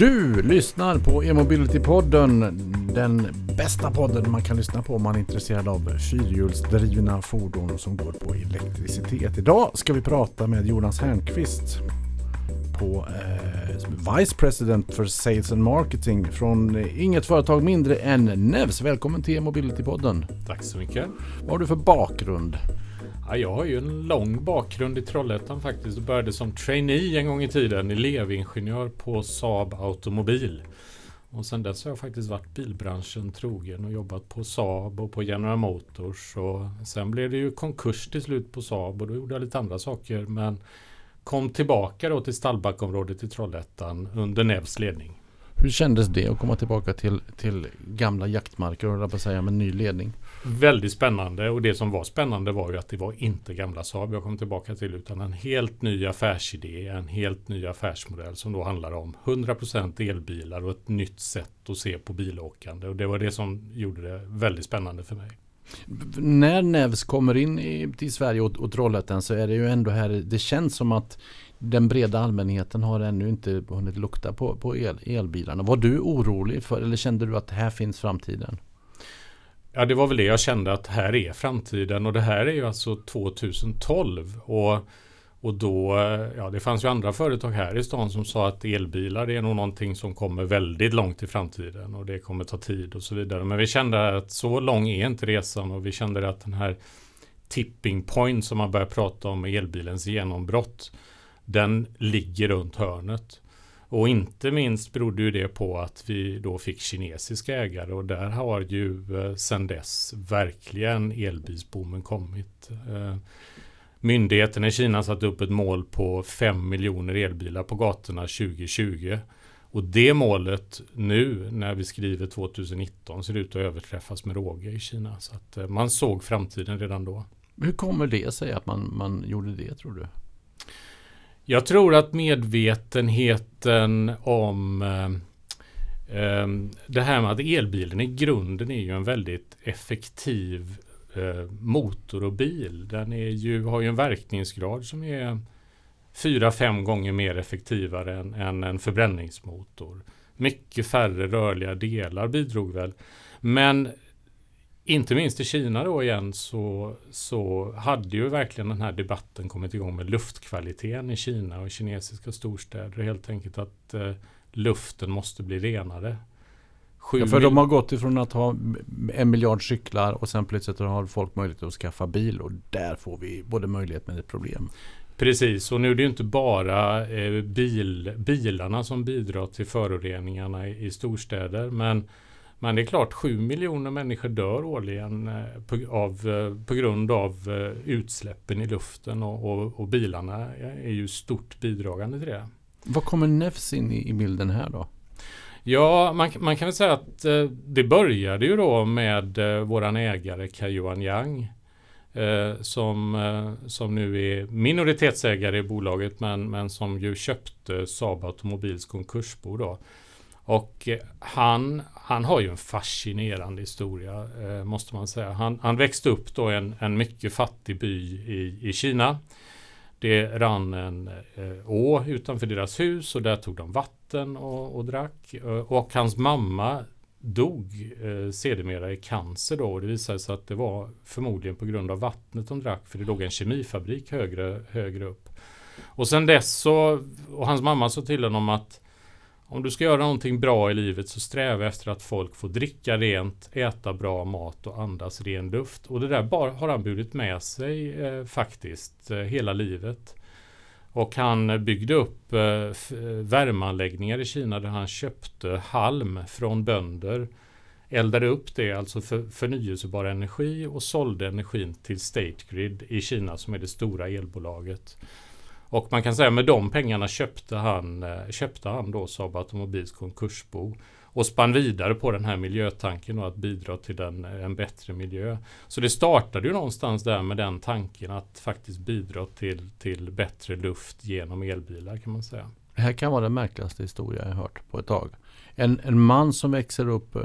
Du lyssnar på E-mobility-podden. Den bästa podden man kan lyssna på om man är intresserad av fyrhjulsdrivna fordon som går på elektricitet. Idag ska vi prata med Jonas Hernqvist på eh, Vice President för Sales and Marketing från inget företag mindre än Nevs. Välkommen till E-mobility-podden. Tack så mycket. Vad har du för bakgrund? Ja, jag har ju en lång bakgrund i Trollhättan faktiskt och började som trainee en gång i tiden, elevingenjör på Saab Automobil. Och sen dess har jag faktiskt varit bilbranschen trogen och jobbat på Saab och på General Motors. Och sen blev det ju konkurs till slut på Saab och då gjorde jag lite andra saker. Men kom tillbaka då till Stallbackområdet i Trollhättan under Nevs ledning. Hur kändes det att komma tillbaka till, till gamla jaktmarker och på säga med ny ledning? Väldigt spännande och det som var spännande var ju att det var inte gamla Saab jag kom tillbaka till utan en helt ny affärsidé, en helt ny affärsmodell som då handlar om 100% elbilar och ett nytt sätt att se på bilåkande och det var det som gjorde det väldigt spännande för mig. När Nevs kommer in i, till Sverige och, och Trollhättan så är det ju ändå här, det känns som att den breda allmänheten har ännu inte hunnit lukta på, på el, elbilarna. Var du orolig för eller kände du att här finns framtiden? Ja, det var väl det jag kände att här är framtiden och det här är ju alltså 2012 och, och då, ja det fanns ju andra företag här i stan som sa att elbilar är nog någonting som kommer väldigt långt i framtiden och det kommer ta tid och så vidare. Men vi kände att så lång är inte resan och vi kände att den här tipping point som man börjar prata om elbilens genombrott den ligger runt hörnet. Och inte minst berodde ju det på att vi då fick kinesiska ägare och där har ju eh, sedan dess verkligen elbilsboomen kommit. Eh, myndigheten i Kina satte upp ett mål på 5 miljoner elbilar på gatorna 2020. Och det målet nu när vi skriver 2019 ser ut att överträffas med råge i Kina. Så att eh, man såg framtiden redan då. Hur kommer det sig att man, man gjorde det tror du? Jag tror att medvetenheten om eh, eh, det här med att elbilen i grunden är ju en väldigt effektiv eh, motor och bil. Den är ju, har ju en verkningsgrad som är fyra, fem gånger mer effektivare än, än en förbränningsmotor. Mycket färre rörliga delar bidrog väl. Men inte minst i Kina då igen så, så hade ju verkligen den här debatten kommit igång med luftkvaliteten i Kina och kinesiska storstäder. Helt enkelt att eh, luften måste bli renare. Ja, för de har gått ifrån att ha en miljard cyklar och sen plötsligt har folk möjlighet att skaffa bil och där får vi både möjlighet men ett problem. Precis, och nu är det ju inte bara eh, bil, bilarna som bidrar till föroreningarna i, i storstäder men men det är klart, 7 miljoner människor dör årligen eh, på, av, eh, på grund av eh, utsläppen i luften och, och, och, bilarna är ju stort bidragande till det. Vad kommer NEFS in i, i bilden här då? Ja, man, man, kan väl säga att det började ju då med våran ägare Kai-Johan Yang. som, som nu är minoritetsägare i bolaget men, men som ju köpte Saab Automobils konkursbo då. Och eh, han, han har ju en fascinerande historia, eh, måste man säga. Han, han växte upp då i en, en mycket fattig by i, i Kina. Det rann en eh, å utanför deras hus och där tog de vatten och, och drack. Eh, och hans mamma dog eh, sedermera i cancer då. Och det visade sig att det var förmodligen på grund av vattnet de drack. För det låg en kemifabrik högre, högre upp. Och sen dess så, och hans mamma sa till honom att om du ska göra någonting bra i livet så sträva efter att folk får dricka rent, äta bra mat och andas ren luft. Och det där bara, har han burit med sig eh, faktiskt eh, hela livet. Och han byggde upp eh, eh värmeanläggningar i Kina där han köpte halm från bönder. Eldade upp det, alltså för förnyelsebar energi och sålde energin till State Grid i Kina som är det stora elbolaget. Och man kan säga med de pengarna köpte han, eh, köpte han då Saab Automobils konkursbo och spann vidare på den här miljötanken och att bidra till en, eh, en bättre miljö. Så det startade ju någonstans där med den tanken att faktiskt bidra till, till bättre luft genom elbilar kan man säga. Det här kan vara den märkligaste historia jag hört på ett tag. En, en man som växer upp eh,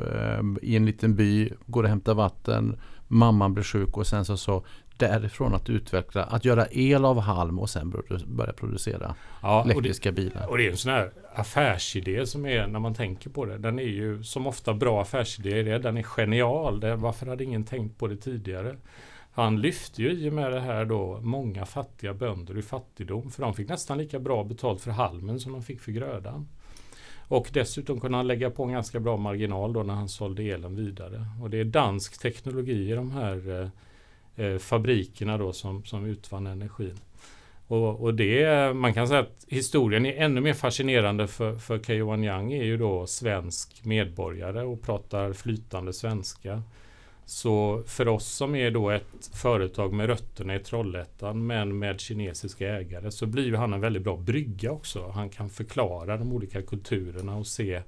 i en liten by, går och hämtar vatten, mamman blir sjuk och sen så, så därifrån att utveckla, att göra el av halm och sen börja producera ja, elektriska och det, bilar. Och det är en sån här affärsidé som är, när man tänker på det, den är ju som ofta bra affärsidéer, den är genial. Det, varför hade ingen tänkt på det tidigare? Han lyfte ju i och med det här då många fattiga bönder i fattigdom, för de fick nästan lika bra betalt för halmen som de fick för grödan. Och dessutom kunde han lägga på en ganska bra marginal då när han sålde elen vidare. Och det är dansk teknologi i de här eh, fabrikerna då som, som utvann energin. Och, och, det, man kan säga att historien är ännu mer fascinerande för, för Keyuan Yang är ju då svensk medborgare och pratar flytande svenska. Så för oss som är då ett företag med rötterna i Trollhättan men med kinesiska ägare så blir han en väldigt bra brygga också. Han kan förklara de olika kulturerna och se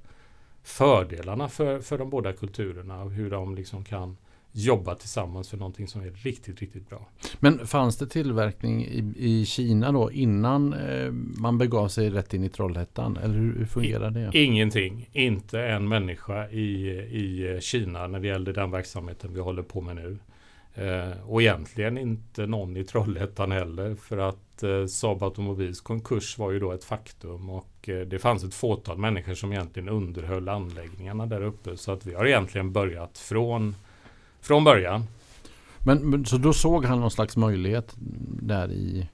fördelarna för, för de båda kulturerna och hur de liksom kan jobba tillsammans för någonting som är riktigt, riktigt bra. Men fanns det tillverkning i, i Kina då innan eh, man begav sig rätt in i Trollhättan? Eller hur, hur fungerar det? Ingenting. Inte en människa i, i Kina när det gällde den verksamheten vi håller på med nu. Eh, och egentligen inte någon i Trollhättan heller för att eh, Saab Automobils konkurs var ju då ett faktum och eh, det fanns ett fåtal människor som egentligen underhöll anläggningarna där uppe så att vi har egentligen börjat från från början. Men, men, så då såg han någon slags möjlighet där i,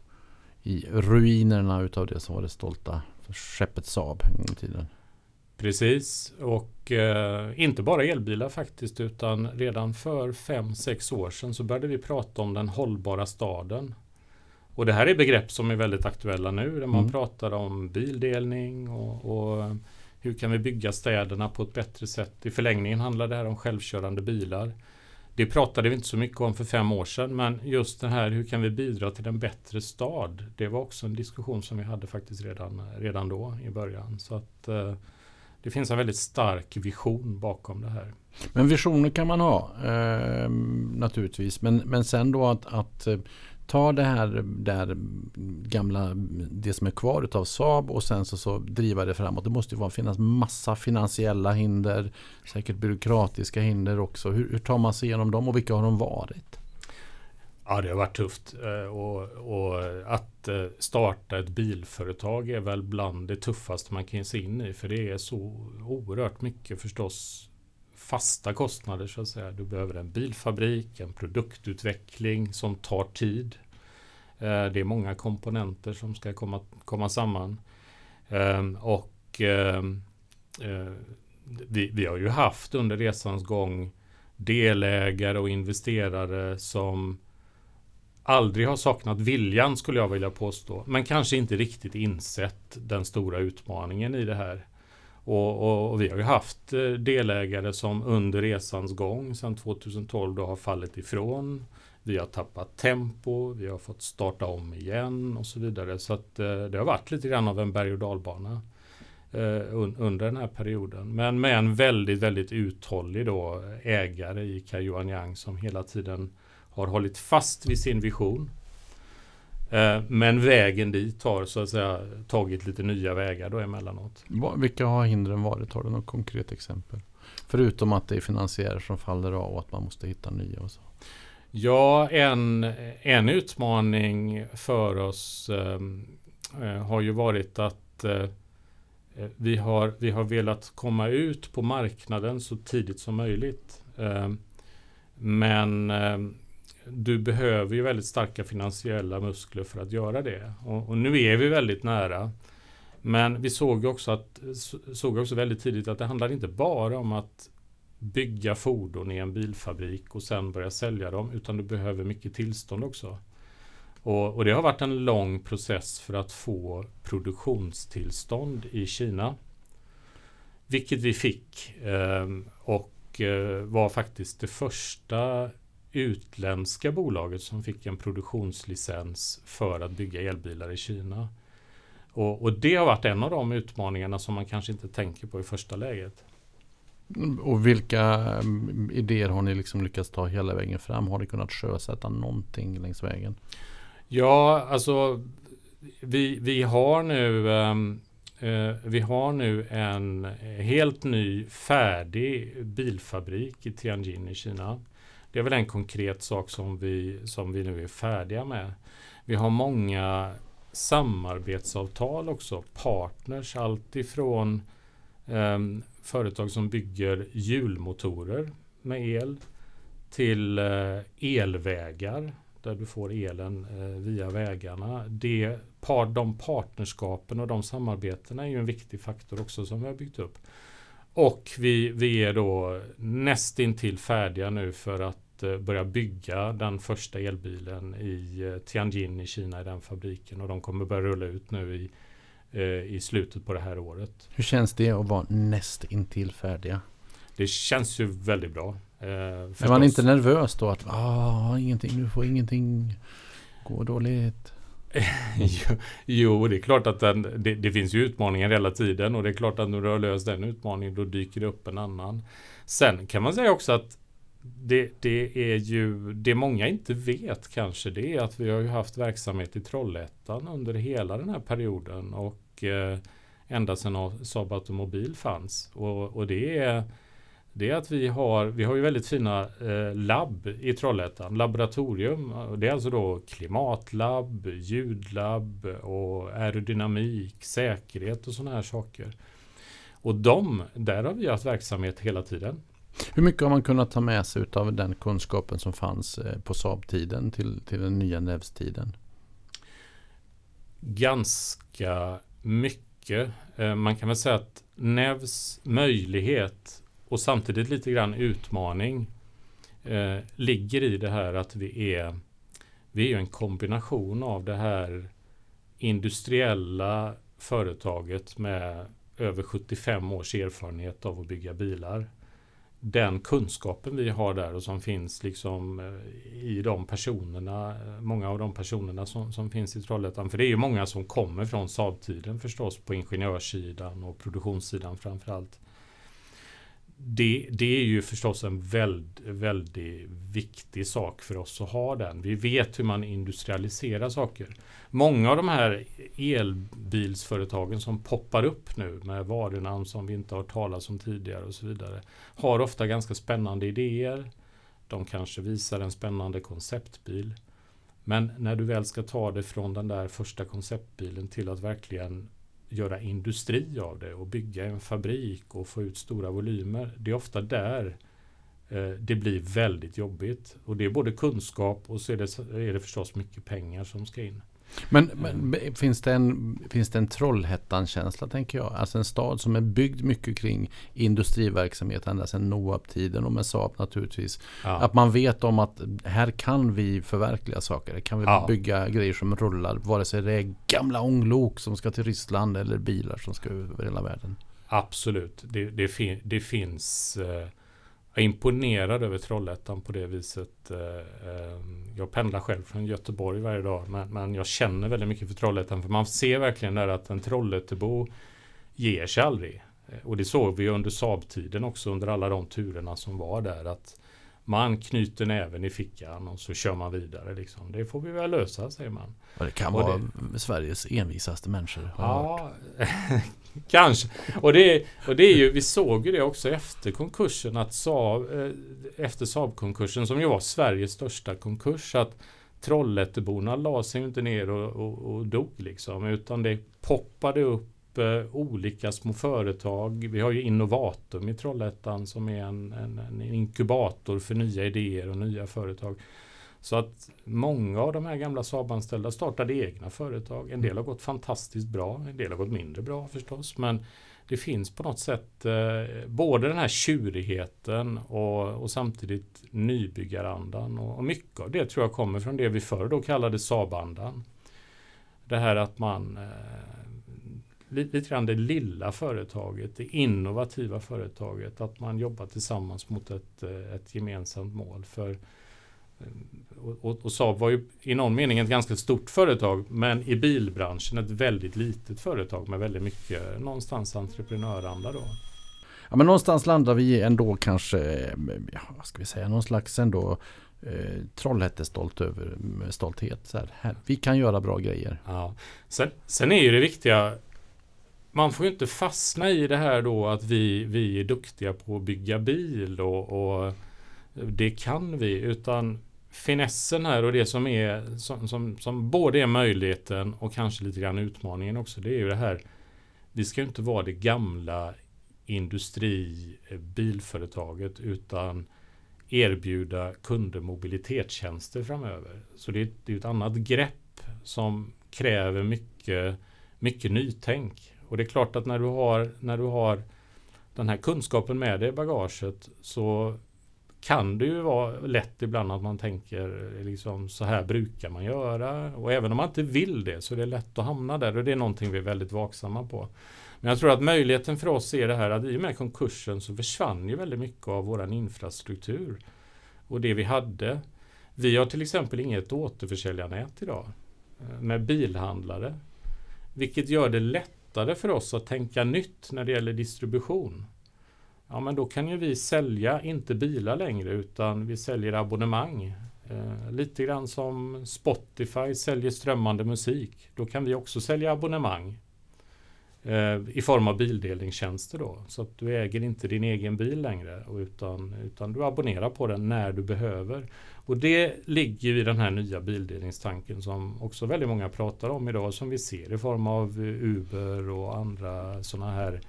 i ruinerna utav det som var det stolta skeppet Saab en gång i tiden? Precis, och eh, inte bara elbilar faktiskt utan redan för 5-6 år sedan så började vi prata om den hållbara staden. Och det här är begrepp som är väldigt aktuella nu där man mm. pratar om bildelning och, och, hur kan vi bygga städerna på ett bättre sätt. I förlängningen handlar det här om självkörande bilar. Det pratade vi inte så mycket om för fem år sedan, men just det här hur kan vi bidra till en bättre stad? Det var också en diskussion som vi hade faktiskt redan, redan då i början. Så att eh, det finns en väldigt stark vision bakom det här. Men visioner kan man ha eh, naturligtvis. Men, men sen då att, att eh, tar ta det här där gamla, det som är kvar av Saab och sen så, så driva det framåt. Det måste ju vara, finnas massa finansiella hinder, säkert byråkratiska hinder också. Hur, hur tar man sig igenom dem och vilka har de varit? Ja, det har varit tufft. Eh, och, och, att eh, starta ett bilföretag är väl bland det tuffaste man kan ge sig in i. För det är så oerhört mycket förstås fasta kostnader så att säga. Du behöver en bilfabrik, en produktutveckling som tar tid. Eh, det är många komponenter som ska komma, komma samman. Ehm, och ehm, eh, vi, vi har ju haft under resans gång delägare och investerare som aldrig har saknat viljan skulle jag vilja påstå. Men kanske inte riktigt insett den stora utmaningen i det här. Och, och, och, vi har ju haft eh, delägare som under resans gång sedan 2012 då har fallit ifrån. Vi har tappat tempo, vi har fått starta om igen och så vidare. Så att eh, det har varit lite grann av en berg och dalbana eh, under den här perioden. Men med en väldigt, väldigt uthållig då ägare i Kai Yang som hela tiden har hållit fast vid sin vision men vägen dit har så att säga tagit lite nya vägar då emellanåt. Vilka har hindren varit? Har du något konkret exempel? Förutom att det är finansiärer som faller av och att man måste hitta nya och så. Ja, en, en utmaning för oss ehm, eh, har ju varit att eh, vi, har, vi har velat komma ut på marknaden så tidigt som möjligt. Eh, men ehm, du behöver ju väldigt starka finansiella muskler för att göra det. Och, och nu är vi väldigt nära. Men vi såg också, att, såg också väldigt tidigt att det handlar inte bara om att bygga fordon i en bilfabrik och sen börja sälja dem, utan du behöver mycket tillstånd också. Och, och det har varit en lång process för att få produktionstillstånd i Kina. Vilket vi fick eh, och eh, var faktiskt det första utländska bolaget som fick en produktionslicens för att bygga elbilar i Kina. Och, och, det har varit en av de utmaningarna som man kanske inte tänker på i första läget. Och vilka mm, idéer har ni liksom lyckats ta hela vägen fram? Har ni kunnat sjösätta någonting längs vägen? Ja, alltså vi, vi har nu um, vi har nu en helt ny färdig bilfabrik i Tianjin i Kina det är väl en konkret sak som vi, som vi nu är färdiga med. Vi har många samarbetsavtal också, partners, alltifrån eh, företag som bygger hjulmotorer med el till eh, elvägar där du får elen eh, via vägarna. Det, par, de partnerskapen och de samarbetena är ju en viktig faktor också som vi har byggt upp. Och vi, vi är då nästintill färdiga nu för att börja bygga den första elbilen i eh, Tianjin i Kina i den fabriken och de kommer börja rulla ut nu i, i slutet på det här året. Hur känns det att vara nästintill färdiga? Det känns ju väldigt bra. Eh, är man inte nervös då att ah, ingenting, nu får ingenting gå dåligt? jo, det är klart att den, det, det, finns ju utmaningar hela tiden och det är klart att när du har löst den utmaningen då dyker det upp en annan. Sen kan man säga också att det, det, är ju det många inte vet kanske det är att vi har ju haft verksamhet i Trollhättan under hela den här perioden och eh, ända sedan Saab Automobil fanns. Och, och det är det är att vi har, vi har ju väldigt fina eh, labb i Trollhättan, laboratorium. Det är alltså då klimatlabb, ljudlabb och aerodynamik, säkerhet och sådana här saker. Och de, där har vi haft verksamhet hela tiden. Hur mycket har man kunnat ta med sig av den kunskapen som fanns eh, på Saab-tiden till, till den nya Nevs-tiden? Ganska mycket. Eh, man kan väl säga att Nevs möjlighet och samtidigt lite grann utmaning eh, ligger i det här att vi är vi är en kombination av det här industriella företaget med över 75 års erfarenhet av att bygga bilar. Den kunskapen vi har där och som finns liksom eh, i de personerna, eh, många av de personerna som, som finns i Trollhättan. För det är ju många som kommer från Saab-tiden förstås på ingenjörssidan och produktionssidan framförallt det, det är ju förstås en väldigt, väldigt viktig sak för oss att ha den. Vi vet hur man industrialiserar saker. Många av de här elbilsföretagen som poppar upp nu med varunamn som vi inte har talat om tidigare och så vidare har ofta ganska spännande idéer. De kanske visar en spännande konceptbil. Men när du väl ska ta det från den där första konceptbilen till att verkligen göra industri av det och bygga en fabrik och få ut stora volymer. Det är ofta där eh, det blir väldigt jobbigt. Och det är både kunskap och så är det, är det förstås mycket pengar som ska in. Men, men, finns, det en, finns det en Trollhättan-känsla tänker jag? Alltså en stad som är byggd mycket kring industriverksamhet ända sedan Noab-tiden och med Saab naturligtvis. Ja. Att man vet om att här kan vi förverkliga saker. Här kan vi ja. bygga grejer som rullar. Vare sig det är gamla ånglok som ska till Ryssland eller bilar som ska över hela världen. Absolut. Det, det, fin det finns eh, jag är imponerad över Trollhättan på det viset. Eh, ehm, jag pendlar själv från Göteborg varje dag men, men jag känner väldigt mycket för Trollhättan för man ser verkligen där att en Trollhättebo ger sig aldrig. Eh, och det såg vi under Saab-tiden också under alla de turerna som var där att man knyter näven i fickan och så kör man vidare. Liksom. Det får vi väl lösa, säger man. Och det kan och vara det... Sveriges envisaste människor. Ja, kanske. Och det, och det är ju, vi såg ju det också efter konkursen, att Saab, eh, efter Saab-konkursen, som ju var Sveriges största konkurs, att Trollhätteborna la sig inte ner och, och, och dog liksom, utan det poppade upp Eh, olika små företag. Vi har ju Innovatum i Trollhättan som är en, en, en, inkubator för nya idéer och nya företag. Så att många av de här gamla Saab-anställda startade egna företag. En del har gått fantastiskt bra, en del har gått mindre bra förstås. Men det finns på något sätt eh, både den här tjurigheten och, och samtidigt nybyggarandan. Och, och, mycket av det tror jag kommer från det vi förr då kallade Saab-andan. Det här att man eh, lite grann det lilla företaget, det innovativa företaget, att man jobbar tillsammans mot ett, eh, ett gemensamt mål. För, eh, och, och Saab var ju i någon mening ett ganska stort företag, men i bilbranschen ett väldigt litet företag med väldigt mycket någonstans entreprenöranda då. Ja, men någonstans landar vi ändå kanske, ja, vad ska vi säga, någon slags ändå eh, Trollhättestolt över stolthet. Så här, här, vi kan göra bra grejer. Ja. Sen, sen är ju det viktiga man får ju inte fastna i det här då att vi, vi är duktiga på att bygga bil och, och Det kan vi, utan finessen här och det som är som, som, som både är möjligheten och kanske lite grann utmaningen också, det är ju det här. Vi ska inte vara det gamla industri eh, bilföretaget utan erbjuda kunder mobilitetstjänster framöver. Så det är, det är ett annat grepp som kräver mycket, mycket nytänk. Och det är klart att när du har, när du har den här kunskapen med dig i bagaget så kan det ju vara lätt ibland att man tänker liksom så här brukar man göra. Och även om man inte vill det så är det lätt att hamna där och det är någonting vi är väldigt vaksamma på. Men jag tror att möjligheten för oss är det här att i och med konkursen så försvann ju väldigt mycket av våran infrastruktur. Och det vi hade. Vi har till exempel inget återförsäljarnät idag eh, med bilhandlare. Vilket gör det lätt lättare för oss att tänka nytt när det gäller distribution. Ja men då kan ju vi sälja, inte bilar längre, utan vi säljer abonnemang. Eh, lite grann som Spotify säljer strömmande musik. Då kan vi också sälja abonnemang. Eh, I form av bildelningstjänster då. Så att du äger inte din egen bil längre utan, utan du abonnerar på den när du behöver. Och det ligger i den här nya bildelningstanken som också väldigt många pratar om idag som vi ser i form av Uber och andra sådana här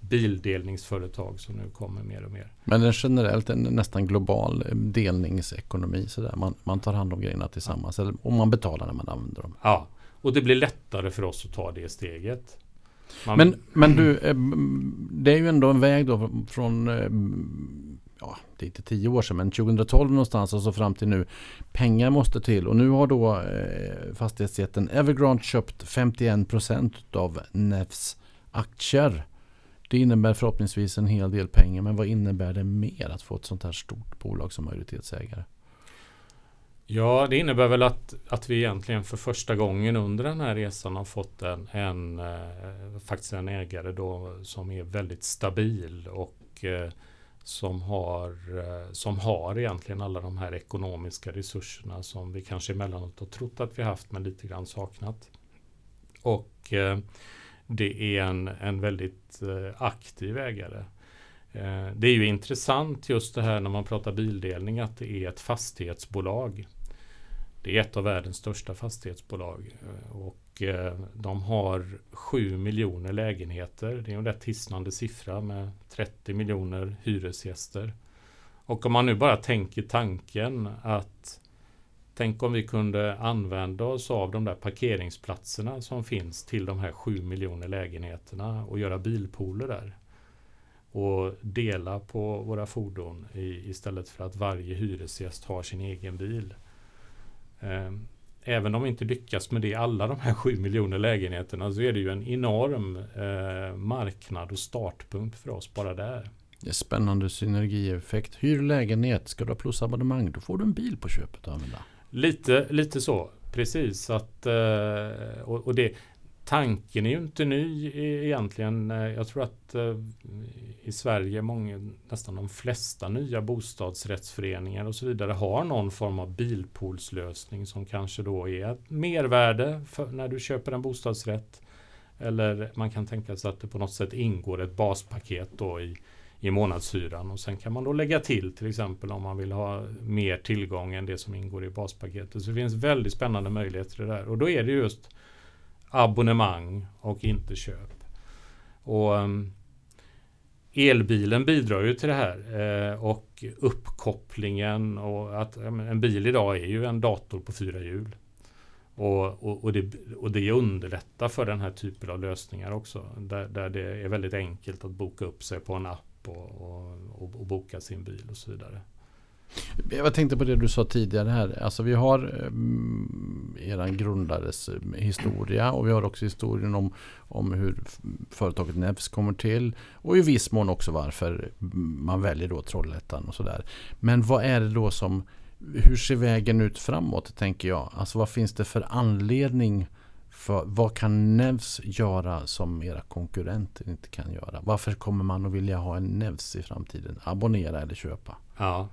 bildelningsföretag som nu kommer mer och mer. Men en generellt en nästan global eh, delningsekonomi. Sådär. Man, man tar hand om grejerna tillsammans ja. och man betalar när man använder dem. Ja, och det blir lättare för oss att ta det steget. Man... Men, men du, eh, det är ju ändå en väg då från eh, ja, det är inte tio år sedan, men 2012 någonstans och så fram till nu. Pengar måste till och nu har då eh, fastighetsjätten Evergrande köpt 51 procent av Nefs aktier. Det innebär förhoppningsvis en hel del pengar, men vad innebär det mer att få ett sånt här stort bolag som majoritetsägare? Ja, det innebär väl att, att vi egentligen för första gången under den här resan har fått en, en eh, faktiskt en ägare då som är väldigt stabil och eh, som har, eh, som har egentligen alla de här ekonomiska resurserna som vi kanske emellanåt har trott att vi haft men lite grann saknat. Och det är en, en väldigt aktiv ägare. Det är ju intressant just det här när man pratar bildelning att det är ett fastighetsbolag. Det är ett av världens största fastighetsbolag eh, och eh, de har 7 miljoner lägenheter. Det är en rätt hisnande siffra med 30 miljoner hyresgäster. Och om man nu bara tänker tanken att Tänk om vi kunde använda oss av de där parkeringsplatserna som finns till de här 7 miljoner lägenheterna och göra bilpooler där. Och dela på våra fordon i, istället för att varje hyresgäst har sin egen bil. Ehm, även om vi inte lyckas med det i alla de här 7 miljoner lägenheterna så är det ju en enorm eh, marknad och startpunkt för oss bara där. Det är spännande synergieffekt. Hyr lägenhet, ska du ha plusabonnemang, då får du en bil på köpet att använda. Lite, lite så, precis. Att, eh, och, och det, tanken är ju inte ny e-, egentligen. Eh, jag tror att eh, i Sverige många, nästan de flesta nya bostadsrättsföreningar och så vidare har någon form av bilpoolslösning som kanske då är ett mervärde när du köper en bostadsrätt. Eller man kan tänka sig att det på något sätt ingår ett baspaket då i i månadshyran och sen kan man då lägga till till exempel om man vill ha mer tillgång än det som ingår i baspaketet. Så det finns väldigt spännande möjligheter i det där och då är det just abonnemang och inte köp. Och um, Elbilen bidrar ju till det här eh, och uppkopplingen och att en bil idag är ju en dator på fyra hjul. Och, och, och, det, och det underlättar för den här typen av lösningar också. Där, där det är väldigt enkelt att boka upp sig på en app och, och, och, boka sin bil och så vidare. Jag tänkte på det du sa tidigare här. Alltså vi har um, eran grundares eh, historia och vi har också historien om, om hur företaget Nevs kommer till. Och i viss mån också varför man väljer då Trollhättan och sådär. Men vad är det då som hur ser vägen ut framåt tänker jag? Alltså vad finns det för anledning för vad kan Nevs göra som era konkurrenter inte kan göra? Varför kommer man att vilja ha en Nevs i framtiden? Abonnera eller köpa? Ja,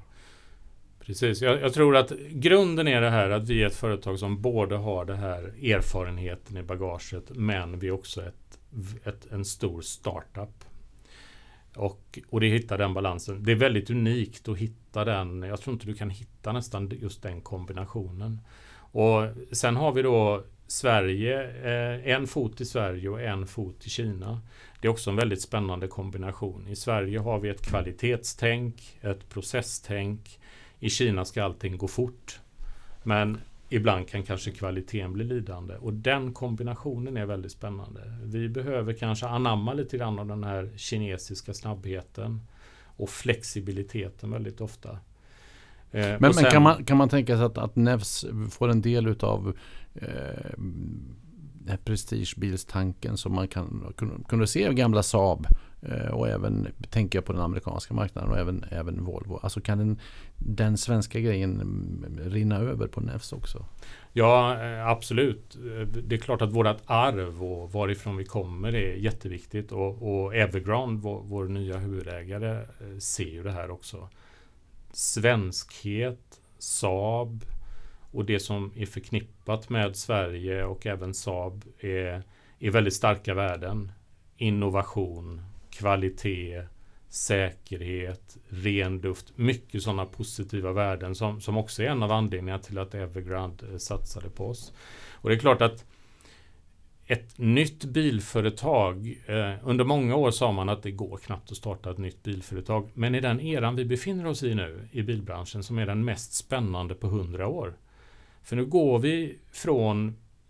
precis. Jag, jag, tror att grunden är det här att vi är ett företag som både har det här erfarenheten i bagaget men vi är också ett, ett, en stor startup. Och, och det hittar den balansen. Det är väldigt unikt att hitta den. Jag tror inte du kan hitta nästan just den kombinationen. Och sen har vi då Sverige, eh, en fot i Sverige och en fot i Kina. Det är också en väldigt spännande kombination. I Sverige har vi ett kvalitetstänk, ett processtänk. I Kina ska allting gå fort. Men ibland kan kanske kvaliteten bli lidande. Och den kombinationen är väldigt spännande. Vi behöver kanske anamma lite grann av den här kinesiska snabbheten och flexibiliteten väldigt ofta. Eh, men, sen, men kan, man, kan man tänka sig att, att Nevs får en del utav eh, prestigebilstanken som man kan kunde se av gamla Saab Eh, och även tänker jag, på den amerikanska marknaden och även, även Volvo. Alltså kan den, den svenska grejen mm, rinna över på Nevs också? Ja, eh, absolut. Eh, det är klart att vårt arv och varifrån vi kommer är jätteviktigt och, och Evergrande, vår, vår nya huvudägare, ser ju det här också. Svenskhet, Saab, och det som är förknippat med Sverige och även Saab är, är väldigt starka värden. Innovation, kvalitet, säkerhet, ren luft. Mycket sådana positiva värden som, som också är en av anledningarna till att Evergrande eh, satsade på oss. Och det är klart att ett nytt bilföretag, eh, under många år sa man att det går knappt att starta ett nytt bilföretag. Men i den eran vi befinner oss i nu i bilbranschen som är den mest spännande på hundra år för nu går vi från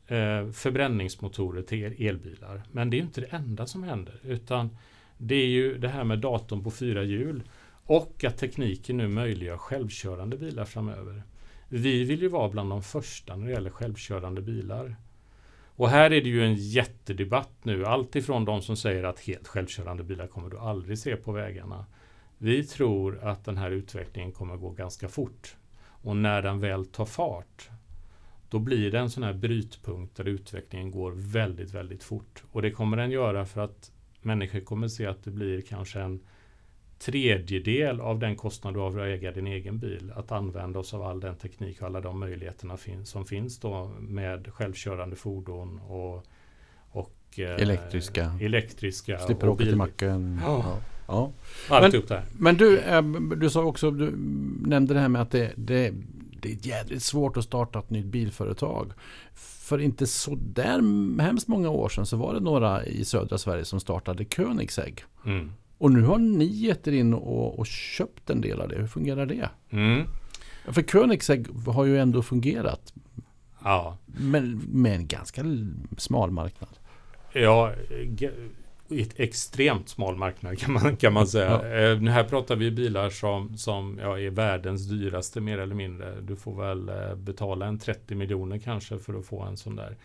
eh, förbränningsmotorer till elbilar. Men det är inte det enda som händer. Utan det är ju det här med datorn på fyra hjul. Och att tekniken nu möjliggör självkörande bilar framöver. Vi vill ju vara bland de första när det gäller självkörande bilar. Och här är det ju en jättedebatt nu. Allt ifrån de som säger att helt självkörande bilar kommer du aldrig se på vägarna. Vi tror att den här utvecklingen kommer gå ganska fort. Och när den väl tar fart då blir det en sån här brytpunkt där utvecklingen går väldigt, väldigt fort. Och det kommer den göra för att människor kommer se att det blir kanske en tredjedel av den kostnad du har för att äga din egen bil. Att använda oss av all den teknik och alla de möjligheterna som finns då med självkörande fordon och, och eh, elektriska. elektriska Slipper åka till macken. Ja. Ja. Men, men, du, eh, du sa också, du nämnde det här med att det, det det är jävligt svårt att starta ett nytt bilföretag. För inte så där hemskt många år sedan så var det några i södra Sverige som startade Koenigsegg. Mm. Och nu har ni gett er in och, och, köpt en del av det. Hur fungerar det? Mm. För Koenigsegg har ju ändå fungerat. Ja. Men med en ganska smal marknad. Ja, ett extremt smal marknad kan man, kan man säga. Ja. Eh, här pratar vi bilar som, som ja, är världens dyraste mer eller mindre. Du får väl eh, betala en 30 miljoner kanske för att få en sån där.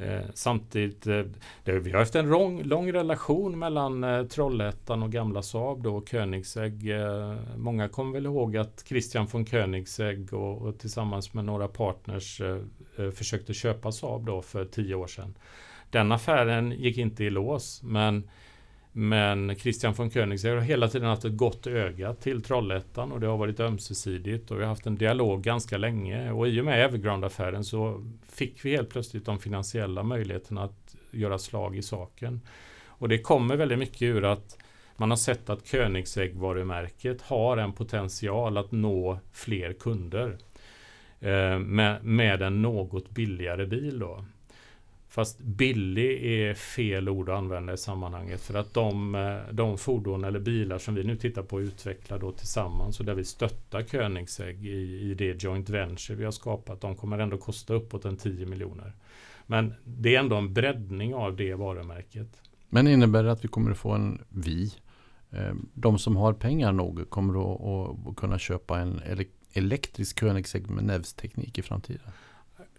Eh, samtidigt, eh, det, vi har haft en lång, lång relation mellan eh, Trollhättan och gamla Saab då, Koenigsegg. Eh, många kommer väl ihåg att Christian von Koenigsegg och, och tillsammans med några partners eh, försökte köpa Saab då för tio år sedan. Den affären gick inte i lås, men men Christian von Koenigsegg har hela tiden haft ett gott öga till Trollhättan och det har varit ömsesidigt och vi har haft en dialog ganska länge. Och i och med Evergrande-affären så fick vi helt plötsligt de finansiella möjligheterna att göra slag i saken. Och det kommer väldigt mycket ur att man har sett att Koenigsegg-varumärket har en potential att nå fler kunder eh, med, med en något billigare bil. Då. Fast billig är fel ord att använda i sammanhanget. För att de, eh, de fordon eller bilar som vi nu tittar på och utvecklar då tillsammans och där vi stöttar Koenigsegg i, i det joint venture vi har skapat. De kommer ändå kosta uppåt en 10 miljoner. Men det är ändå en breddning av det varumärket. Men innebär det att vi kommer att få en vi? Eh, de som har pengar nog kommer att, att kunna köpa en elektrisk Koenigsegg med nävsteknik i framtiden?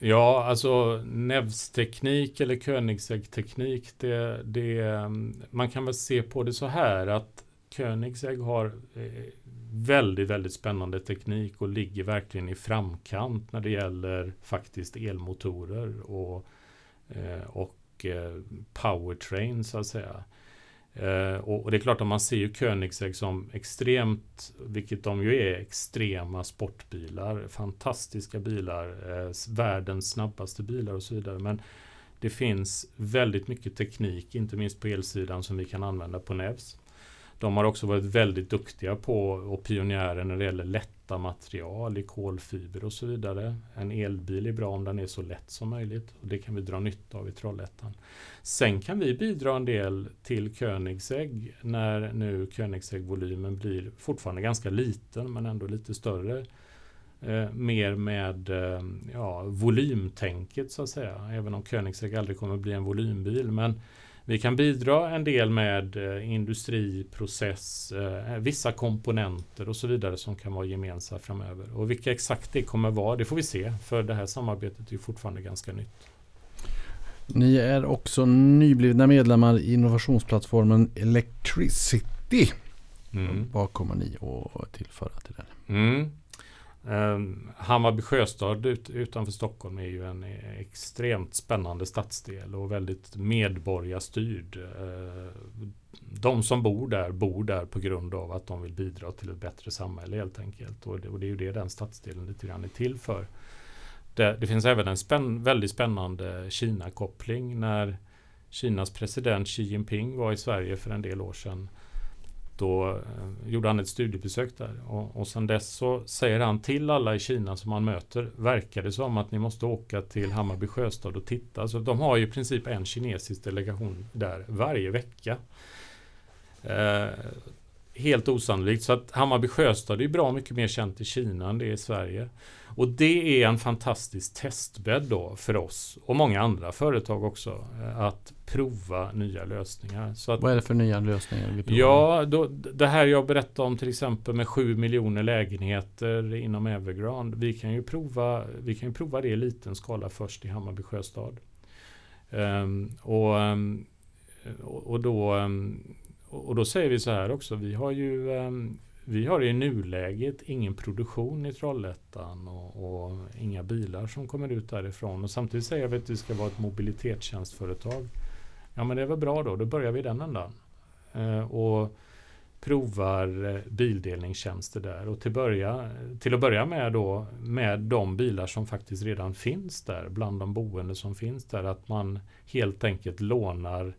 Ja, alltså Nevs-teknik eller Koenigsegg-teknik, det, det, man kan väl se på det så här att Koenigsegg har eh, väldigt, väldigt spännande teknik och ligger verkligen i framkant när det gäller faktiskt elmotorer och, eh, och eh, powertrain så att säga. Eh, och, och, det är klart att man ser ju Koenigsegg som extremt, vilket de ju är, extrema sportbilar. Fantastiska bilar, eh, världens snabbaste bilar och så vidare. Men det finns väldigt mycket teknik, inte minst på elsidan, som vi kan använda på Nevs. De har också varit väldigt duktiga på och pionjärer när det gäller lätta material i kolfiber och så vidare. En elbil är bra om den är så lätt som möjligt och det kan vi dra nytta av i Trollhättan. Sen kan vi bidra en del till Koenigsegg när nu Koenigsegg-volymen blir fortfarande ganska liten men ändå lite större. Eh, mer med eh, ja, volymtänket så att säga. Även om Koenigsegg aldrig kommer bli en volymbil. Men vi kan bidra en del med eh, industri, process, eh, vissa komponenter och så vidare som kan vara gemensamma framöver. Och vilka exakt det kommer vara, det får vi se. För det här samarbetet är fortfarande ganska nytt. Ni är också nyblivna medlemmar i innovationsplattformen Electricity. Mm. Vad kommer ni att tillföra till den? Mm. Ehm, Hammarby sjöstad ut, utanför Stockholm är ju en extremt spännande stadsdel och väldigt medborgarstyrd. Ehm, de som bor där bor där på grund av att de vill bidra till ett bättre samhälle helt enkelt. Och det, och det är ju det den stadsdelen lite grann är till för. Det, det finns även en spänn, väldigt spännande Kina-koppling när Kinas president Xi Jinping var i Sverige för en del år sedan då eh, gjorde han ett studiebesök där. Och, och sen dess så säger han till alla i Kina som han möter, verkar det som att ni måste åka till Hammarby sjöstad och titta. Så de har ju i princip en kinesisk delegation där varje vecka. Eh, helt osannolikt. Så att Hammarby sjöstad är bra mycket mer känt i Kina än det är i Sverige. Och det är en fantastisk testbädd då för oss och många andra företag också eh, att prova nya lösningar. Så att, Vad är det för nya lösningar? Vi provar? ja, då, det här jag berättade om till exempel med 7 miljoner lägenheter inom Evergrande. Vi kan ju prova, vi kan ju prova det i liten skala först i Hammarby sjöstad. Um, och, och, då, um, och då säger vi så här också. Vi har ju ehm, vi har i nuläget ingen produktion i Trollhättan och, och, inga bilar som kommer ut därifrån. Och samtidigt säger vi att vi ska vara ett mobilitetstjänstföretag. Ja men det är väl bra då, då börjar vi i den ändan. Eh, och provar eh, bildelningstjänster där. Och till, börja, till att börja med då med de bilar som faktiskt redan finns där, bland de boende som finns där. Att man helt enkelt lånar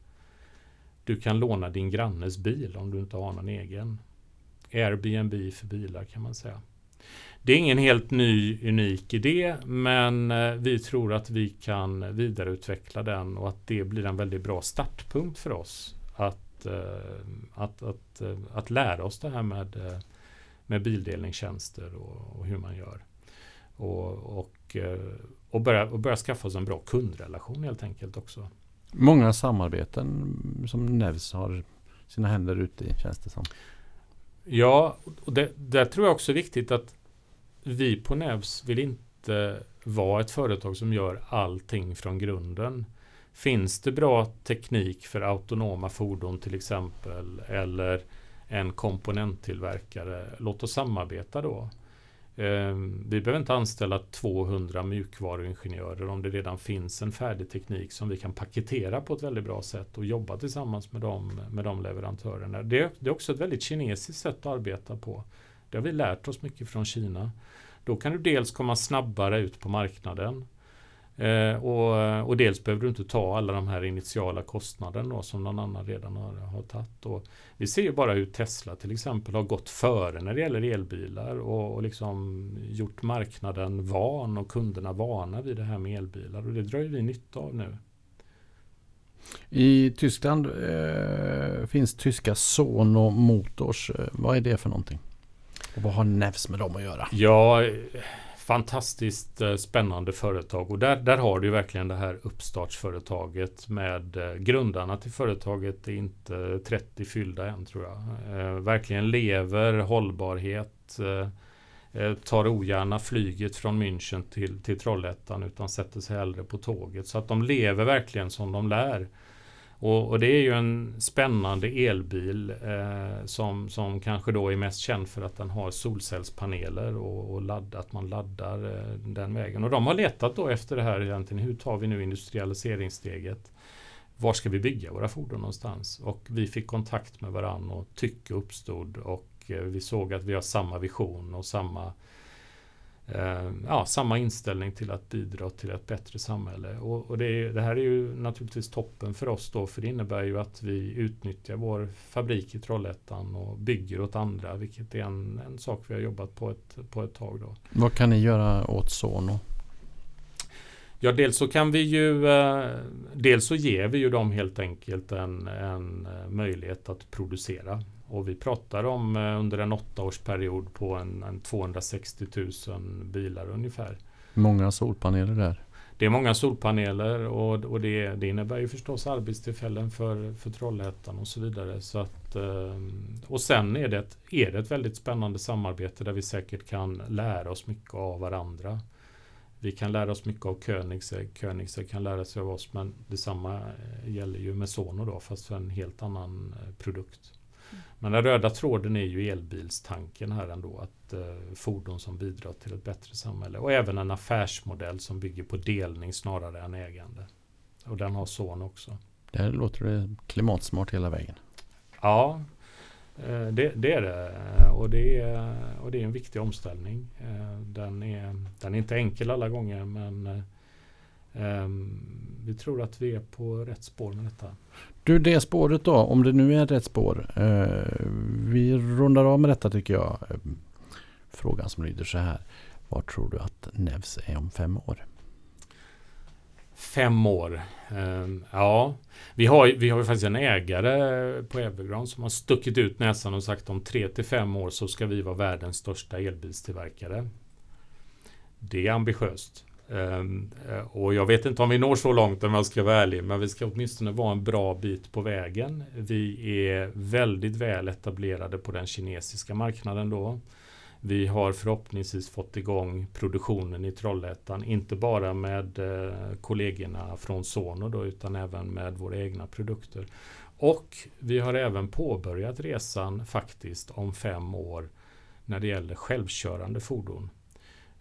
du kan låna din grannes bil om du inte har någon egen. Airbnb för bilar kan man säga. Det är ingen helt ny unik idé men eh, vi tror att vi kan vidareutveckla den och att det blir en väldigt bra startpunkt för oss att, eh, att, att, eh, att lära oss det här med, med bildelningstjänster och, och hur man gör. Och, och, och, börja, och börja skaffa oss en bra kundrelation helt enkelt också. Många samarbeten som Nevs har sina händer ute i känns det som. Ja, och det, där tror jag också är viktigt att vi på Nevs vill inte vara ett företag som gör allting från grunden. Finns det bra teknik för autonoma fordon till exempel eller en komponenttillverkare, låt oss samarbeta då. Eh, vi behöver inte anställa 200 mjukvaruingenjörer om det redan finns en färdig teknik som vi kan paketera på ett väldigt bra sätt och jobba tillsammans med de, med de leverantörerna. Det, det är också ett väldigt kinesiskt sätt att arbeta på. Det har vi lärt oss mycket från Kina. Då kan du dels komma snabbare ut på marknaden Eh, och, och, dels behöver du inte ta alla de här initiala kostnaderna som någon annan redan har, har tagit. Och vi ser ju bara hur Tesla till exempel har gått före när det gäller elbilar och, och liksom gjort marknaden van och kunderna vana vid det här med elbilar. Och det drar ju vi nytta av nu. I Tyskland eh, finns tyska Sono Motors. Eh, vad är det för någonting? Och vad har Nevs med dem att göra? Ja, fantastiskt eh, spännande företag och där, där har du verkligen det här uppstartsföretaget med eh, grundarna till företaget är inte 30 fyllda än tror jag. Eh, verkligen lever hållbarhet, tar ogärna flyget från München till, till Trollhättan utan sätter sig hellre på tåget. Så att de lever verkligen som de lär. Och, och, det är ju en spännande elbil eh, som, som kanske då är mest känd för att den har solcellspaneler och, och ladd, att man laddar eh, den vägen. Och de har letat då efter det här egentligen. Hur tar vi nu industrialiseringssteget? Var ska vi bygga våra fordon någonstans? Och vi fick kontakt med varandra och tycke uppstod och eh, vi såg att vi har samma vision och samma eh, Eh, ja, samma inställning till att bidra till ett bättre samhälle. Och, och det, är, det, här är ju naturligtvis toppen för oss då, för det innebär ju att vi utnyttjar vår fabrik i Trollhättan och bygger åt andra, vilket är en, en sak vi har jobbat på ett, på ett tag. Då. Vad kan ni göra åt Sono? Ja, dels så kan vi ju eh, Dels så ger vi ju dem helt enkelt en, en eh, möjlighet att producera. Och vi pratar om eh, under en åttaårsperiod på en, en 260 000 bilar ungefär. Många solpaneler där. Det är många solpaneler och, och det, det, innebär ju förstås arbetstillfällen för, för Trollhättan och så vidare. Så att, och sen är det, ett, är det ett väldigt spännande samarbete där vi säkert kan lära oss mycket av varandra. Vi kan lära oss mycket av Koenigsegg. Koenigsegg kan lära sig av oss. Men detsamma eh, gäller ju med Sono då, fast för en helt annan eh, produkt. Mm. Men den röda tråden är ju elbilstanken här ändå. Att eh, fordon som bidrar till ett bättre samhälle. Och även en affärsmodell som bygger på delning snarare än ägande. Och den har Sono också. Det låter det klimatsmart hela vägen. Ja, Eh, det, det, är det. Och det är, och det är en viktig omställning. Eh, den är, den är inte enkel alla gånger men ehm, vi tror att vi är på rätt spår med detta. Du, det spåret då, om det nu är rätt spår. Eh, vi rundar av med detta tycker jag. Ehm, frågan som lyder så här. Var tror du att Nevs är om fem år? Fem år. Ehm, ja, vi har, vi har ju faktiskt en ägare på Evergrande som har stuckit ut näsan och sagt om tre till fem år så ska vi vara världens största elbilstillverkare. Det är ambitiöst. Ehm, eh, och jag vet inte om vi når så långt om jag ska vara ärlig, men vi ska åtminstone vara en bra bit på vägen. Vi är väldigt väl etablerade på den kinesiska marknaden då. Vi har förhoppningsvis fått igång produktionen i Trollhättan, inte bara med eh, kollegorna från Sono då, utan även med våra egna produkter. Och vi har även påbörjat resan faktiskt om fem år när det gäller självkörande fordon.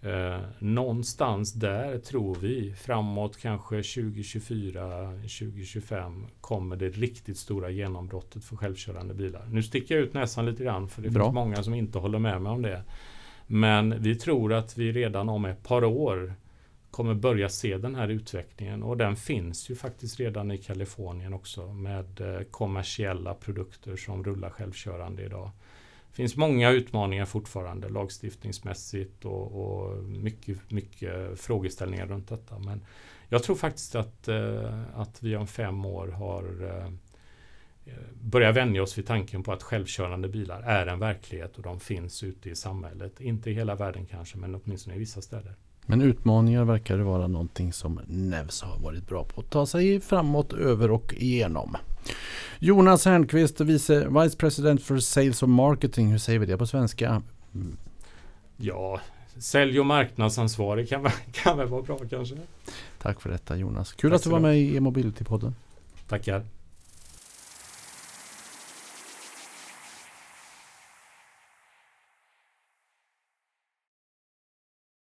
Eh, någonstans där tror vi framåt kanske 2024, 2025 kommer det riktigt stora genombrottet för självkörande bilar. Nu sticker jag ut näsan lite grann för det Bra. finns många som inte håller med mig om det. Men vi tror att vi redan om ett par år kommer börja se den här utvecklingen och den finns ju faktiskt redan i Kalifornien också med eh, kommersiella produkter som rullar självkörande idag. Det finns många utmaningar fortfarande lagstiftningsmässigt och, och mycket, mycket frågeställningar runt detta. Men jag tror faktiskt att, eh, att vi om fem år har eh, börjat vänja oss vid tanken på att självkörande bilar är en verklighet och de finns ute i samhället. Inte i hela världen kanske, men åtminstone i vissa städer. Men utmaningar verkar det vara någonting som Nevs har varit bra på att ta sig framåt, över och igenom. Jonas Hernqvist, vice, Vice President for Sales and Marketing. Hur säger vi det på svenska? Ja, sälj och marknadsansvarig kan, kan väl vara bra kanske. Tack för detta Jonas. Kul Tack att du var med i e-mobility-podden. Tackar.